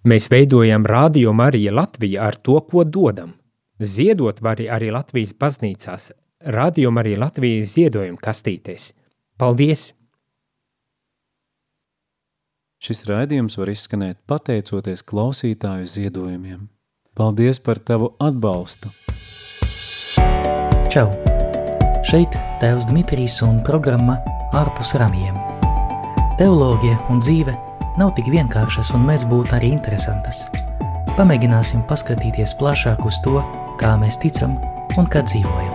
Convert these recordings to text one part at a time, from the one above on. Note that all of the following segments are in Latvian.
Mēs veidojam Radio Marija Latviju ar to, ko dodam. Ziedot var arī Latvijas baznīcās, Radio Marija Latvijas ziedojuma kastītēs. Paldies! Šis raidījums var izskanēt pateicoties klausītāju ziedojumiem. Paldies par tavu atbalstu! Čau! Šeit Tēvs Dmitrijs un programma Ārpus ramjiem. Teoloģija un dzīve – nav tik vienkāršas un mēdz būt arī interesantas. Pamēģināsim paskatīties plašāk uz to, kā mēs ticam un kā dzīvojam.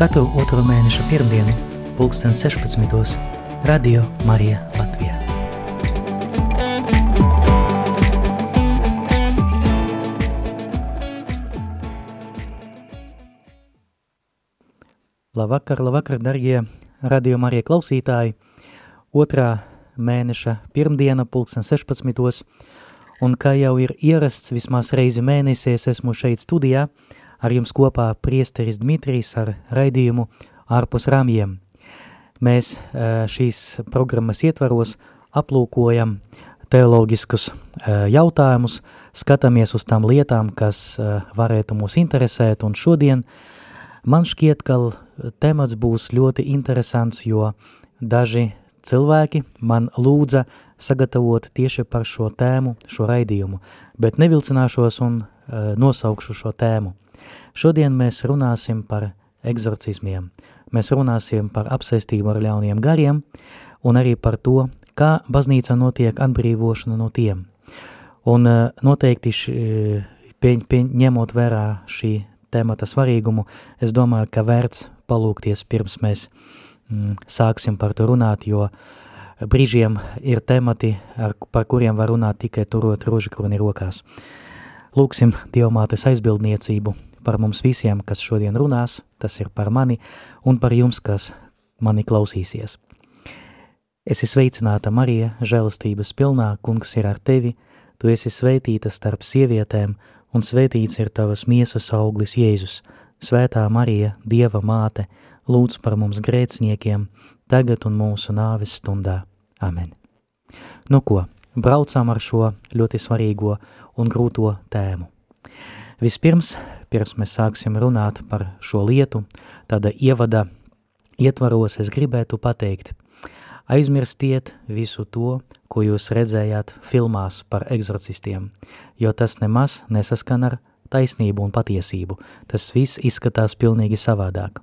Katru otro mēneša pirmdienu, pulksten 16. Radio Marija Latvijā. Labvakar, labvakar, darbie radio Marija klausītāji! Otrā mēneša pirmdiena, pulksten 16. Un kā jau ir ierasts vismaz reizi mēnesies, esmu šeit studijā, ar jums kopā priesteris Dmitrijs ar raidījumu ārpus ramjiem. Mēs šīs programmas ietvaros aplūkojam teoloģiskus jautājumus, skatāmies uz tām lietām, kas varētu mūs interesēt, un šodien man šķiet, ka temats būs ļoti interesants, jo daži cilvēki man lūdza sagatavot tieši par šo tēmu, šo raidījumu, bet nevilcināšos un uh, nosaukšu šo tēmu. Šodien mēs runāsim par egzorcismiem. Mēs runāsim par apsēstību ar ļauniem gariem un arī par to, kā baznīca notiek atbrīvošana no tiem. Un uh, noteikti š, pieņ, pieņ, ņemot vērā šī temata svarīgumu, es domāju, ka vērts palūkties pirms mēs uh, sāksim par to runāt, jo brīžiem ir temati, ar, par kuriem var runāt tikai turot rožakroni rokās. Lūksim Dievmātes aizbildniecību par mums visiem, kas šodien runās, tas ir par mani un par jums, kas mani klausīsies. Esi sveicināta Marija, žēlastības pilnā, kungs ir ar tevi, tu esi sveitīta starp sievietēm, un sveitīts ir tavas miesas auglis Jēzus, svētā Marija, Dieva māte, lūdz par mums grēciniekiem, tagad un mūsu nāves stundā. Amen. Nu ko, braucām ar šo ļoti svarīgo un grūto tēmu. Vispirms, pirms mēs sāksim runāt par šo lietu, tāda ievada ietvaros es gribētu pateikt, aizmirstiet visu to, ko jūs redzējāt filmās par egzorcistiem, jo tas nemaz nesaskan ar taisnību un patiesību. Tas viss izskatās pilnīgi savādāk.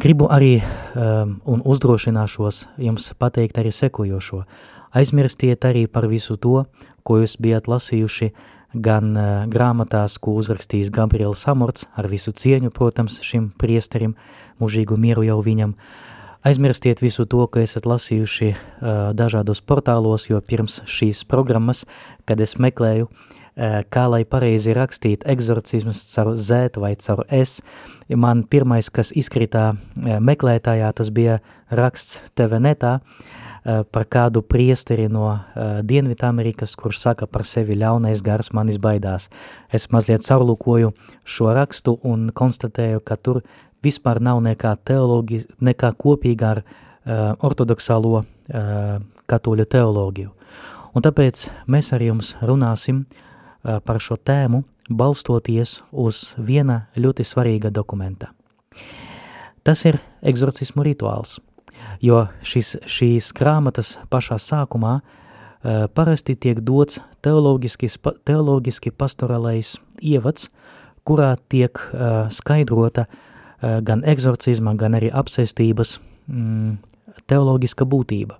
Gribu arī um, un uzdrošināšos jums pateikt arī sekojošo. Aizmirstiet arī par visu to, ko jūs bijat lasījuši gan uh, grāmatās, ko uzrakstījis Gabriels Samorts, ar visu cieņu, protams, šim priesterim, mužīgu mieru jau viņam. Aizmirstiet visu to, ko esat lasījuši uh, dažādos portālos, jo pirms šīs programmas, kad es meklēju uh, kā lai pareizi rakstīt egzorcismus caur Z vai caur S. Man pirmais, kas izkritā eh, meklētājā, tas bija raksts TVNetā eh, par kādu priesteri no Dienvidamerikas, kurš saka par sevi ļaunais gars manis baidās. Es mazliet saulūkoju šo rakstu un konstatēju, ka tur vispār nav nekā teologi, nekā kopīga ar uh, ortodoksālo uh, katoļu teoloģiju. Un tāpēc mēs ar jums runāsim uh, Eh, par šo tēmu, balstoties uz viena ļoti svarīga dokumenta. Tas ir egzorcismu rituāls, jo šis, šīs grāmatas pašā sākumā uh, parasti tiek dots teoloģiski, teoloģiski pastoralais ievads, kurā tiek uh, skaidrota uh, gan egzorcisma, gan arī apsēstības mm, teoloģiska būtība.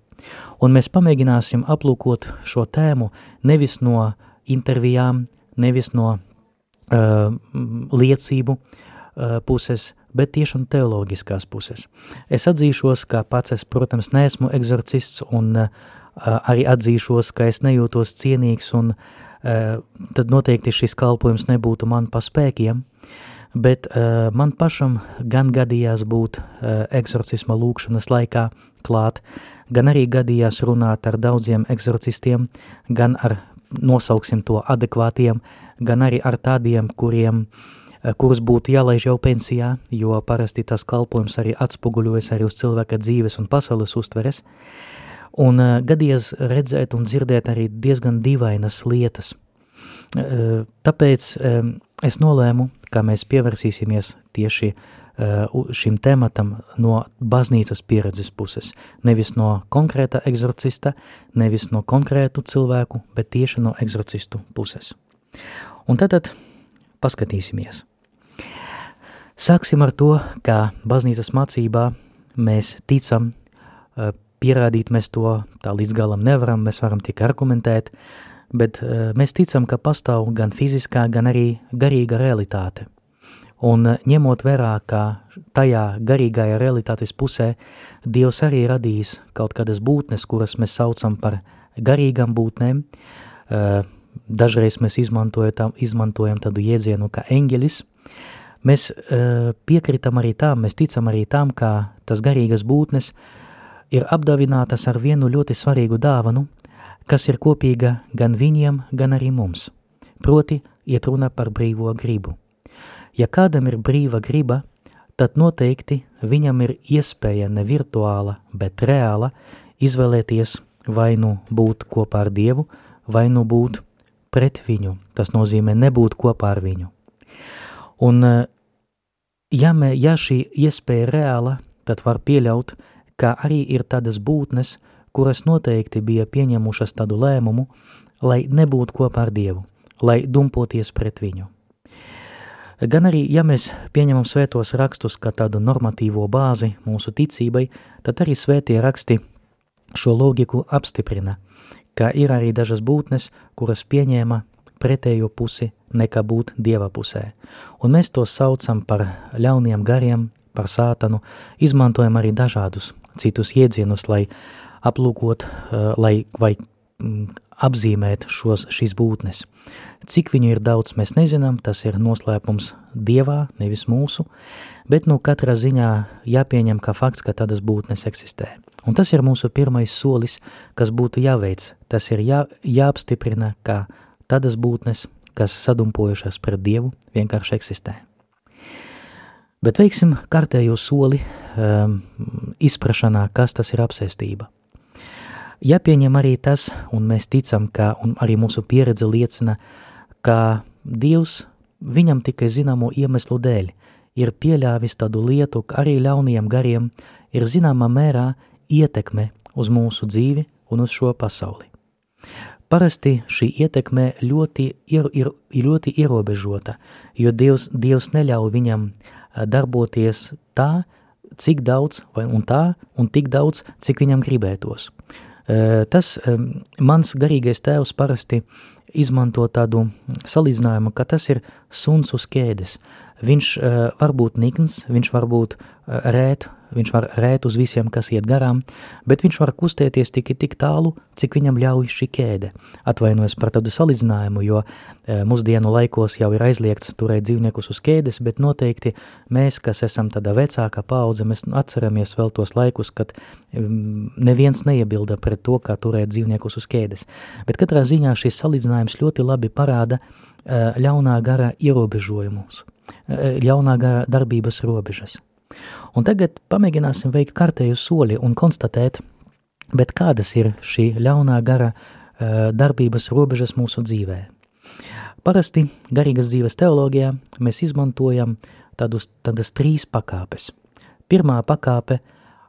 Un mēs pamēģināsim aplūkot šo tēmu nevis no intervijām, nevis no uh, liecību uh, puses, bet tieši un teoloģiskās puses. Es atzīšos, ka pats es, protams, neesmu egzorcists un uh, arī atzīšos, ka es nejūtos cienīgs un uh, tad noteikti šis kalpojums nebūtu man pa spēkiem, bet uh, man pašam gan gadījās būt uh, egzorcisma lūkšanas laikā klāt, gan arī gadījās runāt ar daudziem egzorcistiem, gan ar nosauksim to adekvātiem, gan arī ar tādiem, kuriem, eh, kurus būtu jālaiž jau pensijā, jo parasti tas kalpojums arī atspoguļojas arī uz cilvēka dzīves un pasaules uztveres. Un uh, gadies redzēt un dzirdēt arī diezgan dīvainas lietas. Uh, tāpēc es nolēmu, ka mēs pievērsīsimies tieši uh, šim tematam no baznīcas pieredzes puses. Nevis no konkrēta egzorcista, nevis no konkrētu cilvēku, bet tieši no egzorcistu puses. Un tad, paskatīsimies. Sāksim ar to, ka baznīcas mācībā mēs ticam uh, pierādīt mēs to tā līdz galam nevaram, mēs varam tikai argumentēt, bet uh, mēs ticam, ka pastāv gan fiziskā, gan arī garīga realitāte. Un uh, ņemot vērā, ka tajā garīgajā realitātes pusē Dievs arī radījis kaut kādas būtnes, kuras mēs saucam par garīgām būtnēm, uh, dažreiz mēs izmantojam, izmantojam tādu jēdzienu kā eņģelis, mēs uh, piekritam arī tām, mēs ticam arī tām, ka tas garīgas būtnes ir apdāvinātas ar vienu ļoti svarīgu dāvanu, kas ir kopīga gan viņiem, gan arī mums. Proti, iet runa par brīvo gribu. Ja kādam ir brīva griba, tad noteikti viņam ir iespēja ne virtuāla, bet reāla izvēlēties vai nu būt kopā ar Dievu, vai nu būt pret viņu. Tas nozīmē nebūt kopā ar viņu. Un ja, mē, ja šī iespēja ir reāla, tad var pieļaut, ka arī ir tādas būtnes, kuras noteikti bija pieņemušas tādu lēmumu, lai nebūtu kopā ar Dievu, lai dumpoties pret viņu. Gan arī, ja mēs pieņemam svētos rakstus kā tādu normatīvo bāzi mūsu ticībai, tad arī svētie raksti šo logiku apstiprina, ka ir arī dažas būtnes, kuras pieņēma pretējo pusi nekā būt Dieva pusē. Un mēs to saucam par ļauniem gariem, par sātanu, izmantojam arī dažādus citus iedzienus, lai aplūkot, eh, lai vai mm, apzīmēt šos, šīs būtnes. Cik viņu ir daudz, mēs nezinām, tas ir noslēpums Dievā, nevis mūsu, bet nu katrā ziņā jāpieņem kā fakts, ka tādas būtnes eksistē. Un tas ir mūsu pirmais solis, kas būtu jāveic. Tas ir jā, jāapstiprina, ka tādas būtnes, kas sadumpojušās pret Dievu, vienkārši eksistē. Bet veiksim kārtējo soli um, izprašanā, kas tas ir apsēstība. Jāpieņem arī tas, un mēs ticam, ka, arī mūsu pieredze liecina, ka Dievs viņam tikai zināmo iemeslu dēļ ir pieļāvis tādu lietu, ka arī ļaunajiem gariem ir zināmā mērā ietekme uz mūsu dzīvi un uz šo pasauli. Parasti šī ietekme ļoti ir, ir, ir ļoti ierobežota, jo Dievs, Dievs neļauj viņam uh, darboties tā, cik daudz vai un tā, un tik daudz, cik viņam gribētos. Tas mans garīgais tēvs parasti izmanto tādu salīdzinājumu, ka tas ir suns uz ķēdes. Viņš var būt nikns, viņš var būt rēt, viņš var rēt uz visiem, kas iet garām, bet viņš var kustēties tikai tik tālu, cik viņam ļauj šī ķēde. Atvainojos par tādu salīdzinājumu, jo e, mūsdienu laikos jau ir aizliegts turēt dzīvniekus uz ķēdes, bet noteikti mēs, kas esam tāda vecāka paudze, mēs atceramies vēl tos laikus, kad neviens neiebilda pret to, kā turēt dzīvniekus uz ķēdes. Bet katrā ziņā šis salīdzinājums ļoti labi parāda e, ļaunā gara ierobežojumus, e, ļaunā gara darbības robežas. Un tagad pamēģināsim veikt kārtēju soli un konstatēt, bet kādas ir šī ļaunā gara uh, darbības robežas mūsu dzīvē. Parasti garīgas dzīves teoloģijā mēs izmantojam tādus, tādas trīs pakāpes. Pirmā pakāpe,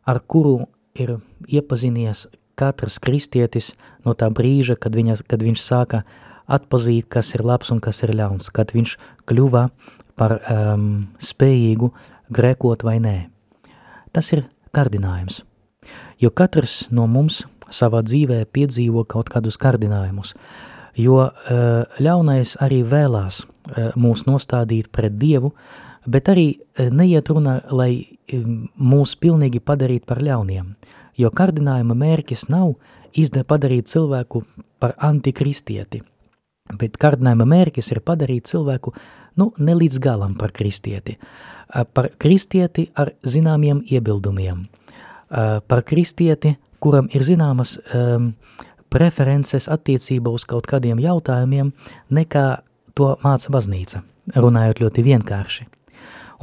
ar kuru ir iepazinies katrs kristietis no tā brīža, kad, viņa, kad viņš sāka atpazīt, kas ir labs un kas ir ļauns, kad viņš kļuva par um, spējīgu grēkot vai nē. Tas ir kārdinājums, jo katrs no mums savā dzīvē piedzīvo kaut kādus kārdinājumus, jo uh, ļaunais arī vēlās uh, mūs nostādīt pret Dievu, bet arī uh, neiet runa, lai mūs pilnīgi padarīt par ļauniem, jo kārdinājuma mērķis nav izde padarīt cilvēku par antikristieti, bet kārdinājuma mērķis ir padarīt cilvēku nu, ne līdz galam par kristieti. Par kristieti ar zināmiem iebildumiem, par kristieti, kuram ir zināmas um, preferences attiecībā uz kaut kādiem jautājumiem, nekā to māca baznīca, runājot ļoti vienkārši.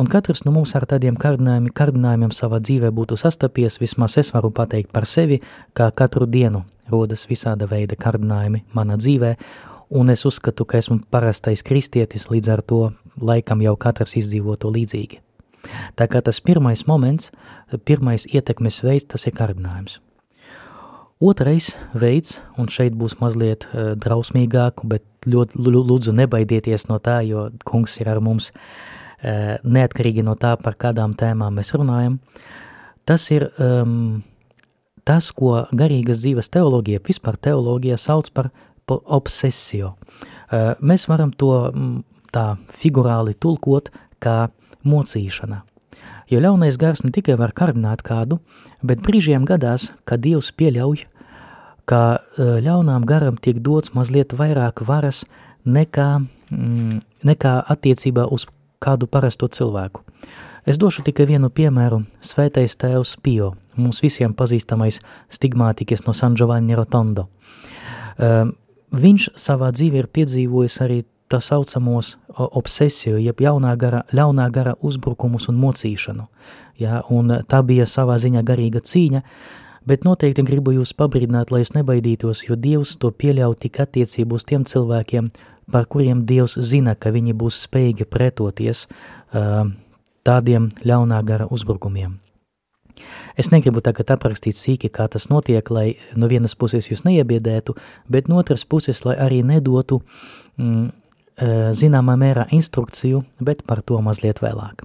Un katrs no mums ar tādiem kārdinājumiem, kārdinājumiem savā dzīvē būtu sastapies, vismaz es varu pateikt par sevi, kā katru dienu rodas visāda veida kārdinājumi mana dzīvē, un es uzskatu, ka esmu parastais kristietis, līdz ar to laikam jau katrs izdzīvo to līdzīgi. Tā kā tas pirmais moments, pirmais ietekmes veids, tas ir kārdinājums. Otrais veids, un šeit būs mazliet uh, drausmīgāk, bet ļoti lūdzu nebaidieties no tā, jo kungs ir ar mums uh, neatkarīgi no tā, par kādām tēmām mēs runājam. Tas ir um, tas, ko garīgas dzīves teoloģija, vispār teoloģija sauc par obsesiju. Uh, mēs varam to tā figurāli tulkot kā mocīšana. Jo ļaunais gars ne tikai var kardināt kādu, bet brīžiem gadās, ka Dievs pieļauj, ka e, ļaunām garam tiek dots mazliet vairāk varas nekā, mm, nekā attiecībā uz kādu parasto cilvēku. Es došu tikai vienu piemēru – svētais tēvs Pio, mums visiem pazīstamais stigmātikas no San Giovanni Rotondo. Viņš savā dzīvē ir piedzīvojis arī tā saucamos obsesiju, jeb jaunā gara, ļaunā gara uzbrukumus un mocīšanu. Ja, un tā bija savā ziņā garīga cīņa, bet noteikti gribu jūs pabrīdināt, lai es nebaidītos, jo Dievs to pieļauj tik attiecību uz tiem cilvēkiem, par kuriem Dievs zina, ka viņi būs spējīgi pretoties tādiem ļaunā gara uzbrukumiem. Es negribu tagad aprakstīt sīki, kā tas notiek, lai no vienas puses jūs neiebiedētu, bet no otras puses, lai arī nedotu mm, Eh, zināmā mērā instrukciju, bet par to mazliet vēlāk.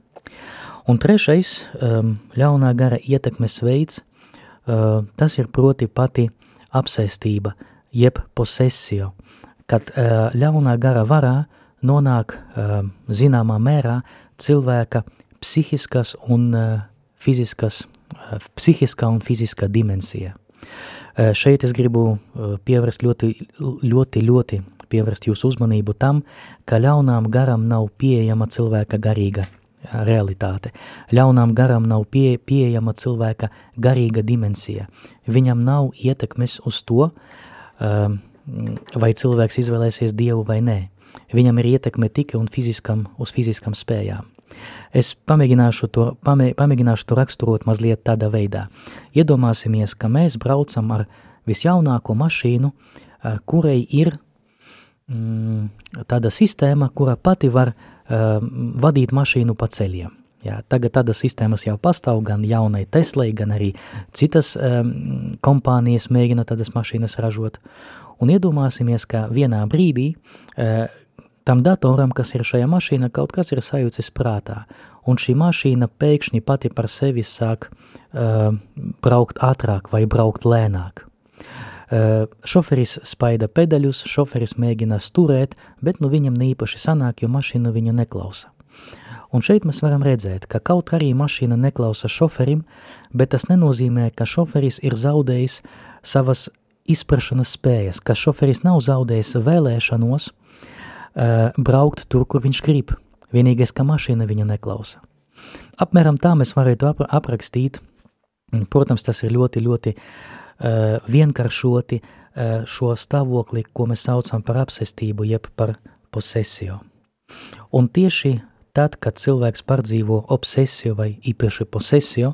Un trešais ehm, ļaunā gara ietekmes veids, eh, tas ir proti pati apsēstība, jeb posesio, kad eh, ļaunā gara varā nonāk ehm, zināmā mērā cilvēka psihiskas un fiziskas, psihiskā un fiziskā dimensija. Šeit es gribu pievērst ļoti, ļoti, ļoti pievērst jūsu uzmanību tam, ka ļaunām garam nav pieejama cilvēka garīga realitāte. Ļaunām garam nav pie, pieejama cilvēka garīga dimensija. Viņam nav ietekmes uz to, vai cilvēks izvēlēsies Dievu vai nē. Viņam ir ietekme tikai un fiziskam, uz fiziskam spējām. Es pamēģināšu to, pamē, pamēģināšu to raksturot mazliet tādā veidā. Iedomāsimies, ka mēs braucam ar visjaunāko mašīnu, kurai ir mm, tāda sistēma, kura pati var uh, vadīt mašīnu pa ceļiem. Jā, tagad tādas sistēmas jau pastāv gan jaunai Teslai, gan arī citas um, kompānijas mēģina tādas mašīnas ražot. Un iedomāsimies, ka vienā brīdī uh, tam datoram, kas ir šajā mašīnā, kaut kas ir sajūcis prātā, un šī mašīna pēkšņi pati par sevi sāk uh, braukt ātrāk vai braukt lēnāk. Uh, šoferis spaida pedaļus, šoferis mēģina sturēt, bet nu viņam neīpaši sanāk, jo mašīna viņu neklausa. Un šeit mēs varam redzēt, ka kaut arī mašīna neklausa šoferim, bet tas nenozīmē, ka šoferis ir zaudējis savas izprašanas spējas, ka šoferis nav zaudējis vēlēšanos uh, braukt tur, kur viņš grib. Vienīgais, ka mašīna viņu neklausa. Apmēram tā mēs varētu ap aprakstīt, protams, tas ir ļoti, ļoti uh, vienkāršoti uh, šo stāvokli, ko mēs saucam par apsestību, jeb par posesiju. Un tieši tad, kad cilvēks pārdzīvo obsesiju vai īpaši posesiju,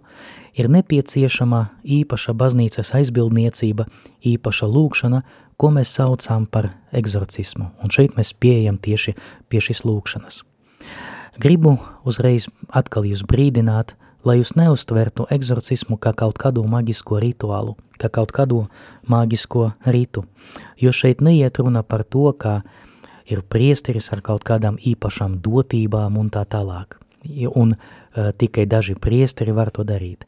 ir nepieciešama īpaša baznīcas aizbildniecība, īpaša lūkšana, ko mēs saucam par egzorcismu. Un šeit mēs pieejam tieši pie šīs lūkšanas. Gribu uzreiz atkal jūs brīdināt, lai jūs neuztvertu egzorcismu kā kaut kādu maģisko rituālu, kā kaut kādu maģisko ritu, jo šeit neiet runa par to, ka ir priesteris ar kaut kādām īpašām dotībām un tā tālāk, un uh, tikai daži priesteri var to darīt.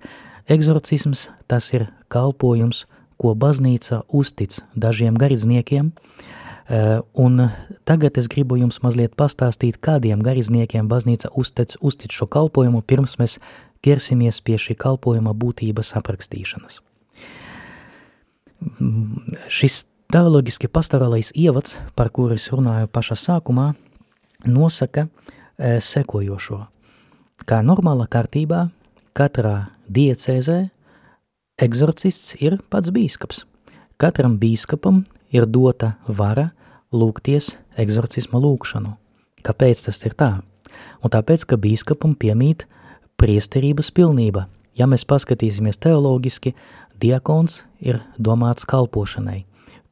Egzorcisms tas ir kalpojums, ko baznīca uztic dažiem garīdzniekiem, uh, un tagad es gribu jums mazliet pastāstīt, kādiem garīdzniekiem baznīca uztic, uztic šo kalpojumu, pirms mēs ķersimies pie šī kalpojuma būtības aprakstīšanas. Šis teoloģiski pastorālais ievads, par kuru es runāju pašā sākumā, nosaka e, sekojošo. Kā normāla kārtībā, katrā diecēzē egzorcists ir pats bīskaps. Katram bīskapam ir dota vara lūgties egzorcisma lūkšanu. Kāpēc tas ir tā? Un tāpēc, ka bīskapam piemīt priesterības pilnība. Ja mēs paskatīsimies teologiski, diakons ir domāts kalpošanai.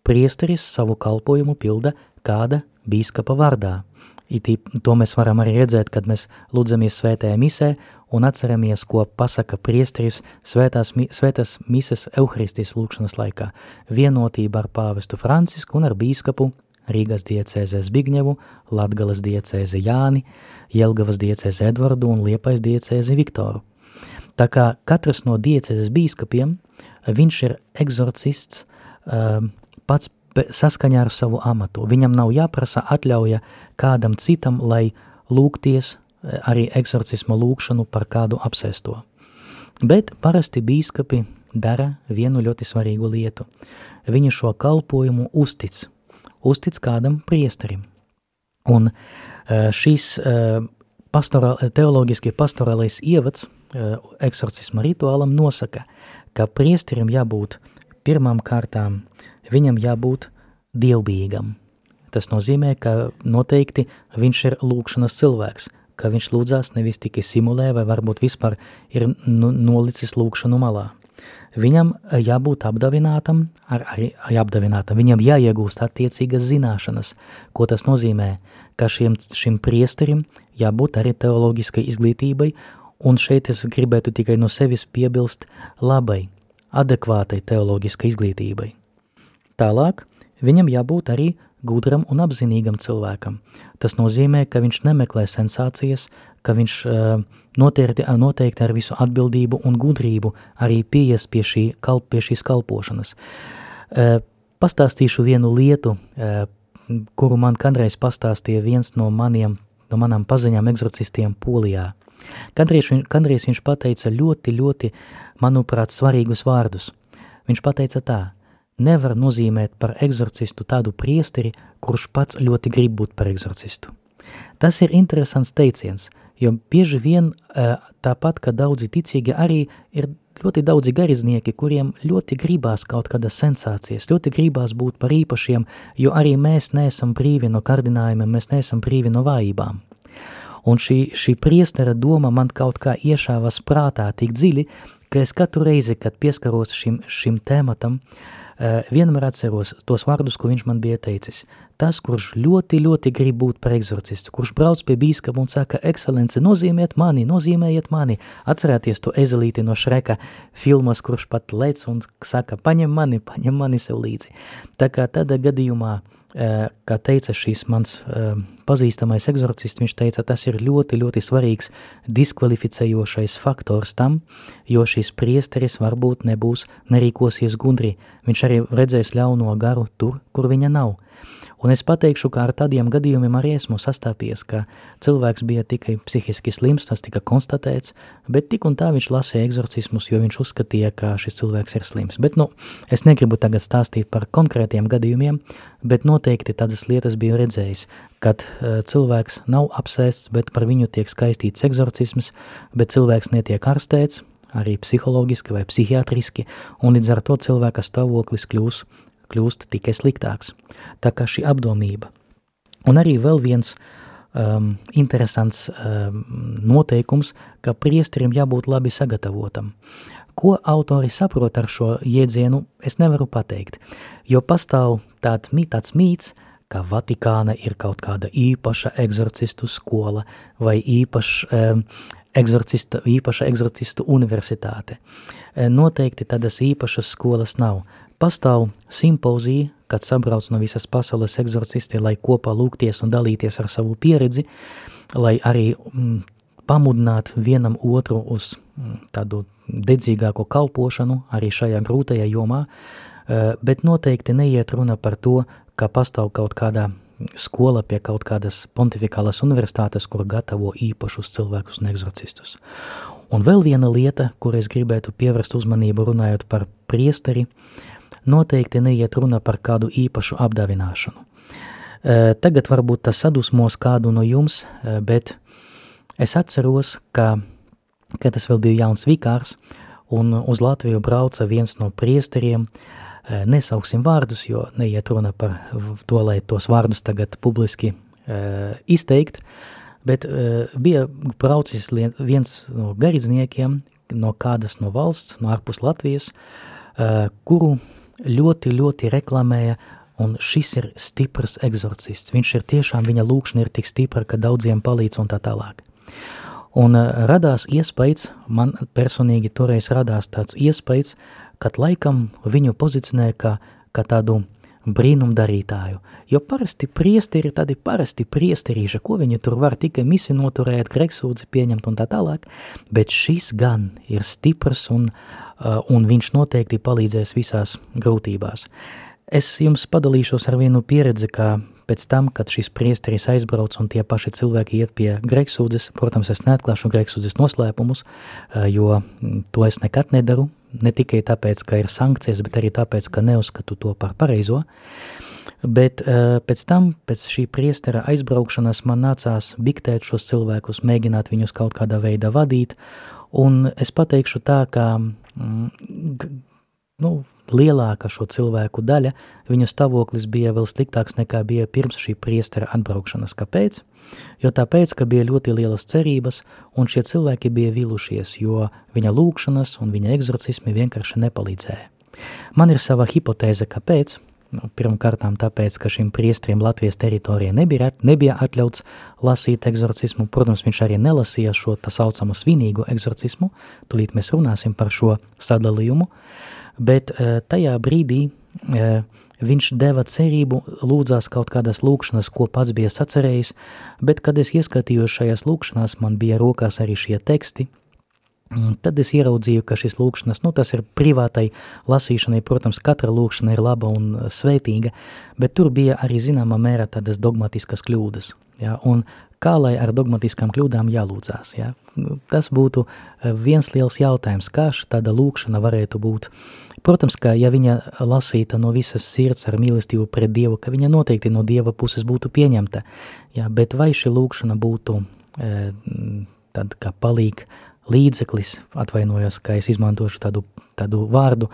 Priesteris savu kalpojumu pilda kāda bīskapa vārdā. To mēs varam arī redzēt, kad mēs lūdzamies svētajā misē un atceramies, ko pasaka priesteris svētās, svētās mises euharistijas lūkšanas laikā. Vienotība ar pāvestu Francisku un ar bīskapu Rīgas diecēzē Zbigņevu, Latgalas diecēzi Jāni, Jelgavas diecēzi Edvardu un Liepais diecēzi Viktoru. Tā kā katrs no diecēzes bīskapiem, viņš ir egzorcists um, pats saskaņā ar savu amatu. Viņam nav jāprasa atļauja kādam citam, lai lūgties eh, arī eksorcisma lūkšanu par kādu apsēsto. Bet parasti bīskapi dara vienu ļoti svarīgu lietu. Viņi šo kalpojumu uztic, uztic kādam priesterim. Un eh, šīs eh, pastorā, teoloģiskie pastorālais ievads eksorcisma rituālam nosaka, ka priesterim jābūt pirmām kārtām viņam jābūt dievbijīgam. Tas nozīmē, ka noteikti viņš ir lūkšanas cilvēks, ka viņš lūdzās nevis tikai simulē vai varbūt vispār ir nu, nolicis lūkšanu malā. Viņam jābūt apdavinātam, ar, arī apdavinātam, viņam jāiegūst attiecīgas zināšanas, ko tas nozīmē, ka šiem, šim priesterim jābūt arī teoloģiskai izglītībai, un šeit es gribētu tikai no sevis piebilst labai, adekvātai teoloģiskai izglītībai. Tālāk viņam jābūt arī gudram un apzinīgam cilvēkam. Tas nozīmē, ka viņš nemeklē sensācijas, ka viņš uh, noteikti, noteikti ar visu atbildību un gudrību arī pieies pie, šī, kalp, pie šīs kalpošanas. Uh, pastāstīšu vienu lietu, uh, kuru man kādreiz pastāstīja viens no maniem, no manām paziņām egzorcistiem Polijā. Kādreiz, kādreiz viņš pateica ļoti, ļoti, manuprāt, svarīgus vārdus. Viņš pateica tā – nevar nozīmēt par egzorcistu tādu priesteri, kurš pats ļoti grib būt par egzorcistu. Tas ir interesants teiciens, jo bieži vien tāpat, ka daudzi ticīgi arī ir ļoti daudzi gariznieki, kuriem ļoti gribās kaut kādas sensācijas, ļoti gribās būt par īpašiem, jo arī mēs neesam brīvi no kardinājumiem, mēs neesam brīvi no vājībām. Un šī, šī priestera doma man kaut kā iešāvas prātā tik dziļi, ka es katru reizi, kad pieskaros šim, šim tēmatam, uh, vienmēr atceros tos vārdus, ko viņš man bija teicis. Tas, kurš ļoti, ļoti grib būt par egzorcistu, kurš brauc pie bīskapa un saka, ekscelence, nozīmēt mani, nozīmējiet mani. Atcerēties to ezelīti no Šreka filmas, kurš pat lec un saka, paņem mani, paņem mani sev līdzi. Tā kā tādā gadījumā uh, kā teica šīs mans eh, pazīstamais egzorcists, viņš teica, tas ir ļoti, ļoti svarīgs diskvalificējošais faktors tam, jo šis priesteris varbūt nebūs nerīkosies gudri, viņš arī redzēs ļauno garu tur, kur viņa nav. Un es pateikšu, ka ar tādiem gadījumiem arī esmu sastāpies, ka cilvēks bija tikai psihiski slims, tas tika konstatēts, bet tik un tā viņš lasīja egzorcismus, jo viņš uzskatīja, ka šis cilvēks ir slims. Bet, nu, es negribu tagad stāstīt par konkrētiem gadījumiem, bet noteikti tādas lietas biju redzējis, kad uh, cilvēks nav apsēsts, bet par viņu tiek skaistīts egzorcisms, bet cilvēks netiek ārstēts, arī psiholoģiski vai psihiatriski, un līdz ar to cilvēka stāvoklis kļūs kļūst tikai sliktāks. Tā kā šī apdomība. Un arī vēl viens um, interesants um, noteikums, ka priesterim jābūt labi sagatavotam. Ko autori saprot ar šo jēdzienu, es nevaru pateikt, jo pastāv tāds, tāds mīts, ka Vatikāna ir kaut kāda īpaša egzorcistu skola vai īpaš, um, egzorcistu, īpaša egzorcistu universitāte. Noteikti tādas īpašas skolas nav. Pastāv simpozija, kad sabrauc no visas pasaules egzorcisti, lai kopā lūgties un dalīties ar savu pieredzi, lai arī mm, pamudināt vienam otru uz mm, tādu dedzīgāko kalpošanu arī šajā grūtajā jomā, uh, bet noteikti neiet runa par to, ka pastāv kaut kādā skola pie kaut kādas pontifikālas universitātes, kur gatavo īpašus cilvēkus un egzorcistus. Un vēl viena lieta, kur es gribētu pievērst uzmanību runājot par priesteri, uh, noteikti neiet runa par kādu īpašu apdāvināšanu. Tagad varbūt tas sadusmos kādu no jums, bet es atceros, ka, kad es vēl biju jauns vikārs, un uz Latviju brauca viens no priesteriem, nesauksim vārdus, jo neiet runa par to, lai tos vārdus tagad publiski izteikt, bet uh, bija braucis viens no garīdzniekiem no kādas no valsts, no ārpus Latvijas, uh, kuru ļoti, ļoti reklamēja un šis ir stiprs egzorcists. Viņš ir tiešām, viņa lūkšana ir tik stipra, ka daudziem palīdz un tā tālāk. Un uh, radās iespējas, man personīgi toreiz radās tāds iespējas, kad laikam viņu pozicionē kā, kā tādu brīnumdarītāju, jo parasti priesteri ir tādi parasti priesterīša, ko viņi tur var tikai misi noturēt, greksūdzi pieņemt un tā tālāk, bet šis gan ir stiprs un, uh, un viņš noteikti palīdzēs visās grūtībās. Es jums padalīšos ar vienu pieredzi, kā pēc tam, kad šis priesteris aizbrauc un tie paši cilvēki iet pie greksūdzes, protams, es neatklāšu greksūdzes noslēpumus, jo to es nekad nedaru, ne tikai tāpēc, ka ir sankcijas, bet arī tāpēc, ka neuzskatu to par pareizo, bet pēc tam, pēc šī priestera aizbraukšanas man nācās biktēt šos cilvēkus, mēģināt viņus kaut kādā veidā vadīt, un es pateikšu tā, ka mm, nu, lielāka šo cilvēku daļa, viņu stāvoklis bija vēl sliktāks nekā bija pirms šī priestera atbraukšanas. Kāpēc? Jo tāpēc, ka bija ļoti lielas cerības, un šie cilvēki bija vilušies, jo viņa lūkšanas un viņa egzorcismi vienkārši nepalīdzēja. Man ir sava hipotēze, kāpēc, Nu, pirmkārtām tāpēc, ka šim priestrim Latvijas teritorijā nebija, nebija atļauts lasīt egzorcismu. Protams, viņš arī nelasīja šo tā saucamo svinīgu egzorcismu, tulīt mēs runāsim par šo sadalījumu, bet uh, tajā brīdī uh, viņš deva cerību, lūdzās kaut kādas lūkšanas, ko pats bija sacerējis, bet, kad es ieskatījos šajās lūkšanās, man bija rokās arī šie teksti – Tad es ieraudzīju, ka šis lūkšanas, nu tas ir privātai lasīšanai, protams, katra lūkšana ir laba un svētīga, bet tur bija arī zināmā mērā tādas dogmatiskas kļūdas. Ja? Un kā lai ar dogmatiskām kļūdām jālūdzās? Ja? Tas būtu viens liels jautājums, kā tāda lūkšana varētu būt. Protams, ka ja viņa lasīta no visas sirds ar mīlestību pret Dievu, ka viņa noteikti no Dieva puses būtu pieņemta, ja? bet vai šī lūkšana būtu e, tad kā palīg līdzeklis, atvainojos, ka es izmantošu tādu, tādu vārdu,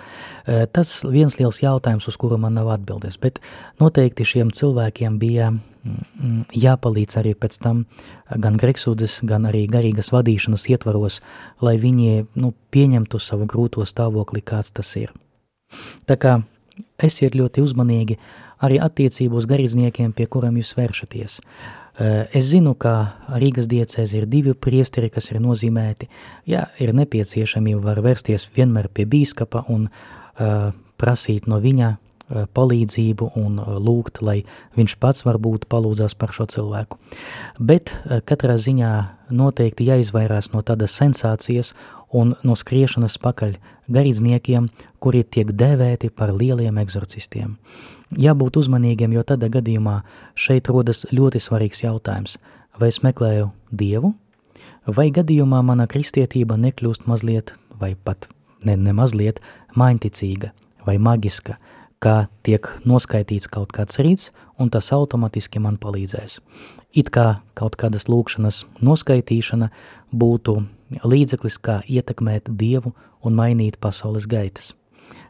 e, tas viens liels jautājums, uz kuru man nav atbildes, bet noteikti šiem cilvēkiem bija mm, jāpalīdz arī pēc tam gan greksūdzes, gan arī garīgas vadīšanas ietvaros, lai viņi nu, pieņemtu savu grūto stāvokli, kāds tas ir. Tā kā esiet ļoti uzmanīgi arī attiecību uz garīdzniekiem, pie kuriem jūs vēršaties. Eh, es zinu, ka Rīgas diecēzi ir divi priesteri, kas ir nozīmēti. Ja ir nepieciešamība, var vērsties vienmēr pie bīskapa un uh, prasīt no viņa uh, palīdzību un lūgt, lai viņš pats varbūt palūdzās par šo cilvēku. Bet katrā ziņā noteikti jāizvairās no tādas sensācijas un no skriešanas pakaļ garīdzniekiem, kuri tiek dēvēti par lieliem egzorcistiem. Uh, Jābūt uzmanīgiem, jo tādā gadījumā šeit rodas ļoti svarīgs jautājums. Vai es meklēju Dievu, vai gadījumā mana kristietība nekļūst mazliet, vai pat ne, ne mazliet, mainticīga vai magiska, kā tiek noskaitīts kaut kāds rīts, un tas automatiski man palīdzēs. It kā kaut kādas lūkšanas noskaitīšana būtu līdzeklis, kā ietekmēt Dievu un mainīt pasaules gaitas.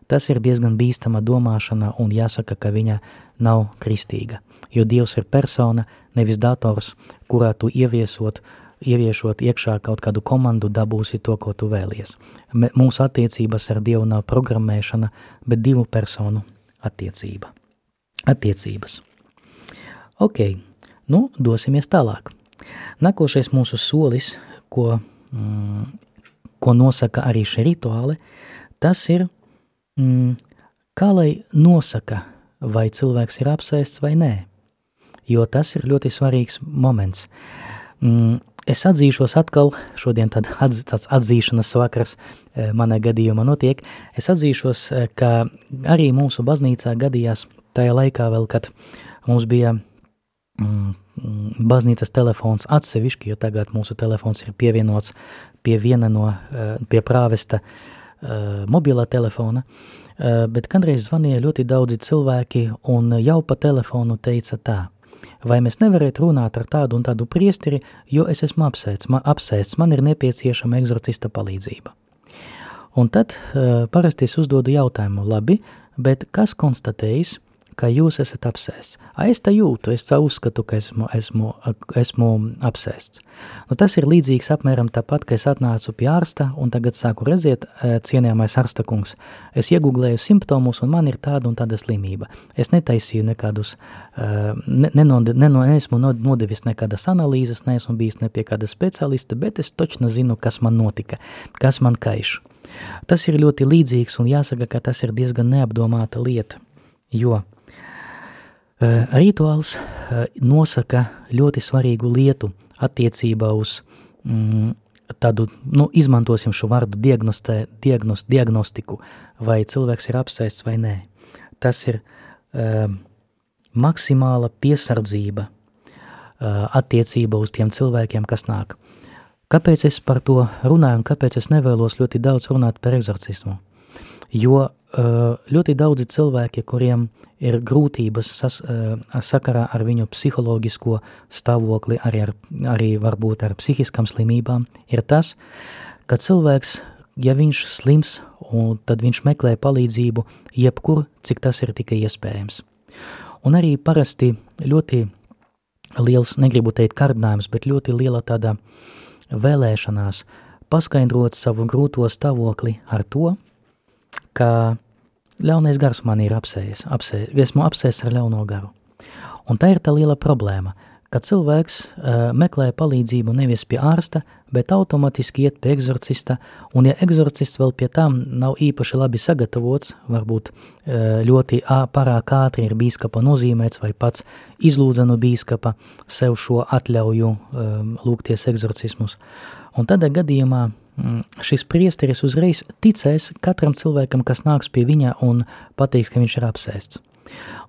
Tas ir diezgan bīstama domāšana un jāsaka, ka viņa nav kristīga, jo Dievs ir persona, nevis dators, kurā tu ieviesot, ieviešot iekšā kaut kādu komandu, dabūsi to, ko tu vēlies. Mūsu attiecības ar Dievu nav programmēšana, bet divu personu attiecība. Attiecības. Ok, nu dosimies tālāk. Nākošais mūsu solis, ko, mm, ko nosaka arī šie rituāli, tas ir mm, kā lai nosaka, vai cilvēks ir apsēsts vai nē, jo tas ir ļoti svarīgs moments. Mm, es atzīšos atkal, šodien tad atz, tāds atzīšanas vakars e, manā gadījumā notiek, es atzīšos, e, ka arī mūsu baznīcā gadījās tajā laikā vēl, kad mums bija mm, baznīcas telefons atsevišķi, jo tagad mūsu telefons ir pievienots pie viena no, e, pie prāvesta uh, mobilā telefona, eh, bet kādreiz zvanīja ļoti daudzi cilvēki un jau pa telefonu teica tā, vai mēs nevarētu runāt ar tādu un tādu priesteri, jo es esmu apsēsts, man, apsēsts, man ir nepieciešama egzorcista palīdzība. Un tad uh, parasti es uzdodu jautājumu, labi, bet kas konstatējis, ka jūs esat apsēsts. A, es tā jūtu, es tā uzskatu, ka esmu, esmu, esmu apsēsts. Nu, tas ir līdzīgs apmēram tāpat, ka es atnācu pie ārsta un tagad sāku redziet, eh, cienījamais ārsta kungs. Es iegooglēju simptomus un man ir tāda un tāda slimība. Es netaisīju nekādus, eh, ne, nenod, neno, neesmu nodevis nekādas analīzes, neesmu bijis ne pie kāda specialista, bet es točno zinu, kas man notika, kas man kaiš. Tas ir ļoti līdzīgs un jāsaka, ka tas ir diezgan neapdomāta lieta, jo rituāls uh, nosaka ļoti svarīgu lietu attiecībā uz mm, tādu, nu, izmantosim šo vārdu diagnostē, diagnos, diagnostiku, vai cilvēks ir apsēsts vai nē. Tas ir uh, maksimāla piesardzība uh, attiecība uz tiem cilvēkiem, kas nāk. Kāpēc es par to runāju un kāpēc es nevēlos ļoti daudz runāt par egzorcismu? Jo ļoti daudzi cilvēki, kuriem ir grūtības sas, sakarā ar viņu psiholoģisko stāvokli, arī, ar, arī varbūt ar psihiskām slimībām, ir tas, ka cilvēks, ja viņš slims, tad viņš meklē palīdzību jebkur, cik tas ir tikai iespējams. Un arī parasti ļoti liels, negribu teikt kārdinājums, bet ļoti liela tāda vēlēšanās paskaidrot savu grūto stāvokli ar to, ka ļaunais gars man ir apsējis, apsē, esmu apsēs ar ļauno garu. Un tā ir tā liela problēma, ka cilvēks uh, meklē palīdzību nevis pie ārsta, bet automatiski iet pie egzorcista, un ja egzorcists vēl pie tam nav īpaši labi sagatavots, varbūt uh, ļoti pārāk ātri ir bīskapa nozīmēts vai pats izlūdza no bīskapa sev šo atļauju um, lūgties egzorcismus. Un tādā gadījumā šis priesteris uzreiz ticēs katram cilvēkam, kas nāks pie viņa un pateiks, ka viņš ir apsēsts.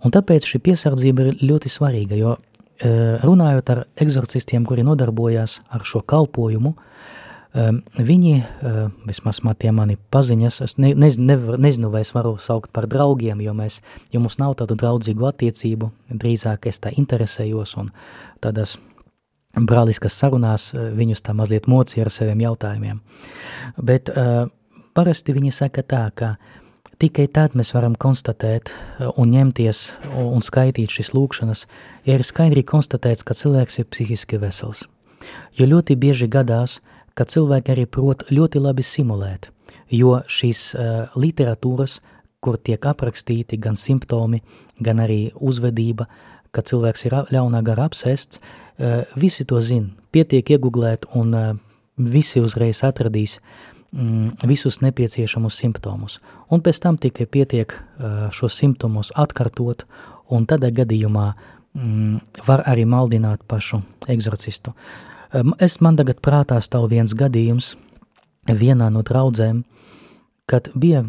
Un tāpēc šī piesardzība ir ļoti svarīga, jo Eh, runājot ar egzorcistiem, kuri nodarbojās ar šo kalpojumu, eh, viņi, eh, vismaz tie mani paziņas, es ne, nevar, nezinu, vai es varu saukt par draugiem, jo, mēs, jo mums nav tādu draudzīgu attiecību, drīzāk es tā interesējos un tādās brāliskas sarunās viņus tā mazliet mocīja ar saviem jautājumiem. Bet uh, parasti viņi saka tā, ka uh, Tikai tad mēs varam konstatēt uh, un ņemties un skaitīt šīs lūkšanas, ja ir skaidri konstatēts, ka cilvēks ir psihiski vesels. Jo ļoti bieži gadās, ka cilvēki arī prot ļoti labi simulēt, jo šīs uh, literatūras, kur tiek aprakstīti gan simptomi, gan arī uzvedība, ka cilvēks ir ļaunā gara apsēsts, uh, visi to zin, pietiek iegooglēt un visi uzreiz atradīs mm, visus nepieciešamus simptomus. Un pēc tam tikai pietiek šos simptomus atkartot, un tādā gadījumā mm, var arī maldināt pašu egzorcistu. Es man tagad prātā stāv viens gadījums vienā no draudzēm, kad bija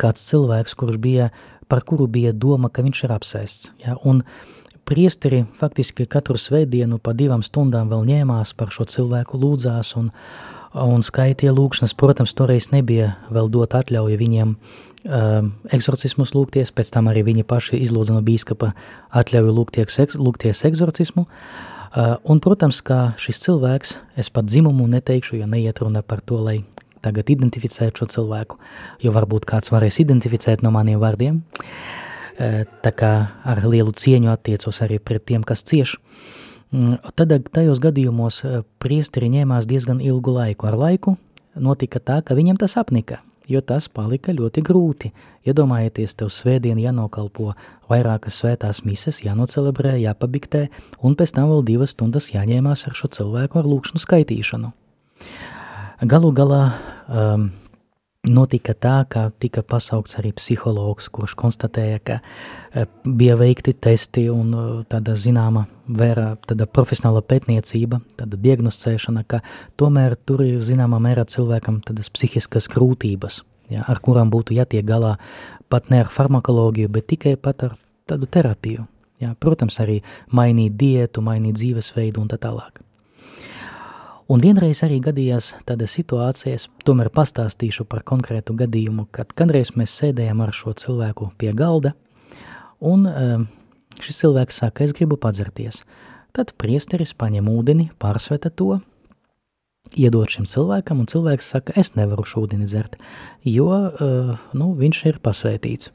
kāds cilvēks, kurš bija, par kuru bija doma, ka viņš ir apsēsts. Ja? Un priesteri faktiski katru svētdienu pa divām stundām vēl ņēmās par šo cilvēku lūdzās un un skaitie lūkšanas, protams, toreiz nebija vēl dot atļauju viņiem uh, eksorcismus lūgties, pēc tam arī viņi paši izlūdza no bīskapa atļauju lūgties, lūgties eksorcismu, uh, un, protams, kā šis cilvēks, es pat dzimumu neteikšu, jo neiet runa par to, lai tagad identificētu šo cilvēku, jo varbūt kāds varēs identificēt no maniem vārdiem, tā kā ar lielu cieņu attiecos arī pret tiem, kas cieši, Mm, tad tajos gadījumos priesteri ņēmās diezgan ilgu laiku. Ar laiku notika tā, ka viņam tas apnika, jo tas palika ļoti grūti. Iedomājieties, tev svētdien jānokalpo vairākas svētās mises, jānocelebrē, jāpabiktē, un pēc tam vēl divas stundas jāņēmās ar šo cilvēku ar lūkšanu skaitīšanu. Galu galā um, notika tā, ka tika pasaukts arī psihologs, kurš konstatēja, ka e, bija veikti testi un e, tāda zināma vēra, tāda profesionāla pētniecība, tāda diagnoscēšana, ka tomēr tur ir zināmā mērā cilvēkam tādas psihiskas grūtības, ja, ar kurām būtu jātiek galā pat ne ar farmakoloģiju, bet tikai pat ar tādu terapiju. Ja, protams, arī mainīt diētu, mainīt dzīvesveidu un tā tālāk. Un vienreiz arī gadījās tāda situācija, es tomēr pastāstīšu par konkrētu gadījumu, kad kādreiz mēs sēdējām ar šo cilvēku pie galda, un ehm, šis cilvēks saka, es gribu padzerties. Tad priesteris paņem ūdeni, pārsveta to, iedod šim cilvēkam, un cilvēks saka, es nevaru šo ūdeni dzert, jo uh, nu, viņš ir pasvētīts.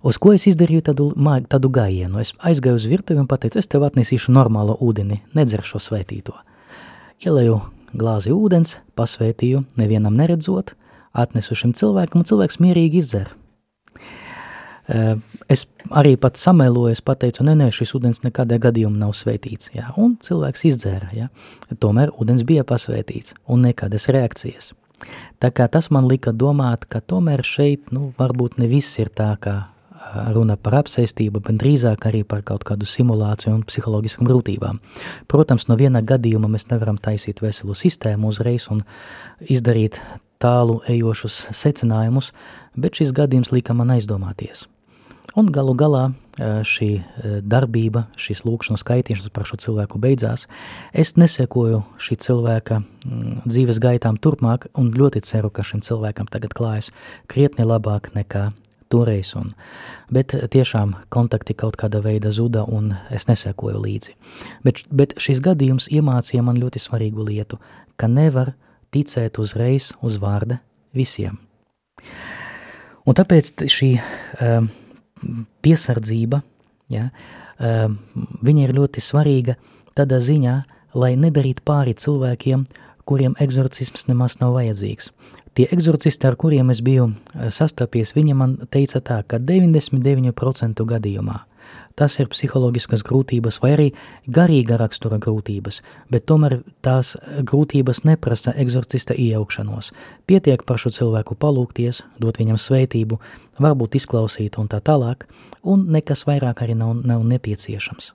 Uz ko es izdarīju tādu, tādu gājienu? Es aizgāju uz virtuvi un pateicu, es tev atnesīšu normālo ūdeni, nedzeršu svētīto. Ielēju glāzi ūdens, pasvētīju, nevienam neredzot, atnesu šim cilvēkam, un cilvēks mierīgi izdzer. Es arī pat samēloju, es pateicu, nē, nē, šis ūdens nekādā gadījumā nav svētīts, jā, un cilvēks izdzēra, jā. Tomēr ūdens bija pasvētīts, un nekādas reakcijas. Tā kā tas man lika domāt, ka tomēr šeit, nu, varbūt ne viss ir tā, kā runa par apsēstību, bet drīzāk arī par kaut kādu simulāciju un psiholoģiskām grūtībām. Protams, no viena gadījuma mēs nevaram taisīt veselu sistēmu uzreiz un izdarīt tālu ejošus secinājumus, bet šis gadījums lika man aizdomāties. Un galu galā šī darbība, šīs lūkšanas skaitīšanas par šo cilvēku beidzās. Es nesekoju šī cilvēka dzīves gaitām turpmāk un ļoti ceru, ka šim cilvēkam tagad klājas krietni labāk nekā toreiz. Un, bet tiešām kontakti kaut kāda veida zuda un es nesekoju līdzi. Bet, bet šis gadījums iemācīja man ļoti svarīgu lietu, ka nevar ticēt uzreiz uz vārda visiem. Un tāpēc šī uh, piesardzība, ja, uh, viņa ir ļoti svarīga tādā ziņā, lai nedarītu pāri cilvēkiem, kuriem eksorcisms nemaz nav vajadzīgs. Tie eksorcisti, ar kuriem es biju sastapies, viņi man teica tā, ka 99% gadījumā – tas ir psiholoģiskas grūtības vai arī garīga rakstura grūtības, bet tomēr tās grūtības neprasa eksorcista iejaukšanos. Pietiek par šo cilvēku palūkties, dot viņam svētību, varbūt izklausīt un tā tālāk, un nekas vairāk arī nav, nav nepieciešams.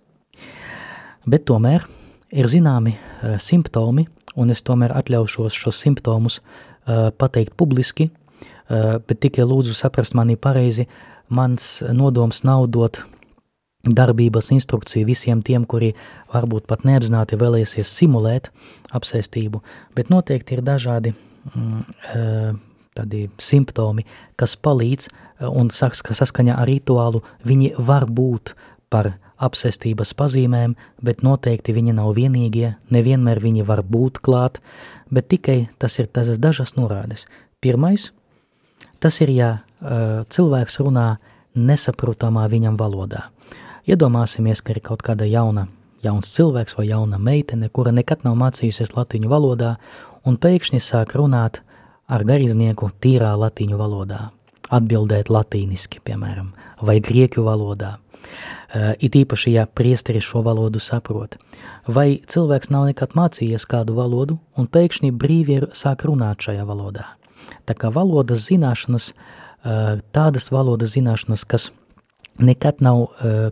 Bet tomēr ir zināmi uh, simptomi, un es tomēr atļaušos šos simptomus uh, pateikt publiski, uh, bet tikai lūdzu saprast mani pareizi, mans nodoms nav dot darbības instrukciju visiem tiem, kuri varbūt pat neapzināti vēlēsies simulēt apsēstību, bet noteikti ir dažādi mm, e, tādi simptomi, kas palīdz un saks, ka saskaņā ar rituālu viņi var būt par apsēstības pazīmēm, bet noteikti viņi nav vienīgie, nevienmēr viņi var būt klāt, bet tikai tas ir tas dažas norādes. Pirmais, tas ir, ja e, cilvēks runā nesaprotamā viņam valodā. Iedomāsimies, ka ir kaut kāda jauna, jauns cilvēks vai jauna meitene, kura nekad nav mācījusies latīņu valodā, un pēkšņi sāk runāt ar garīdznieku tīrā latīņu valodā, atbildēt latīniski, piemēram, vai grieķu valodā. It īpaši, ja priesteris šo valodu saprot. Vai cilvēks nav nekad mācījies kādu valodu, un pēkšņi brīvi sāk runāt šajā valodā. Tā kā valodas zināšanas, tādas valodas zināšanas, kas nekad nav,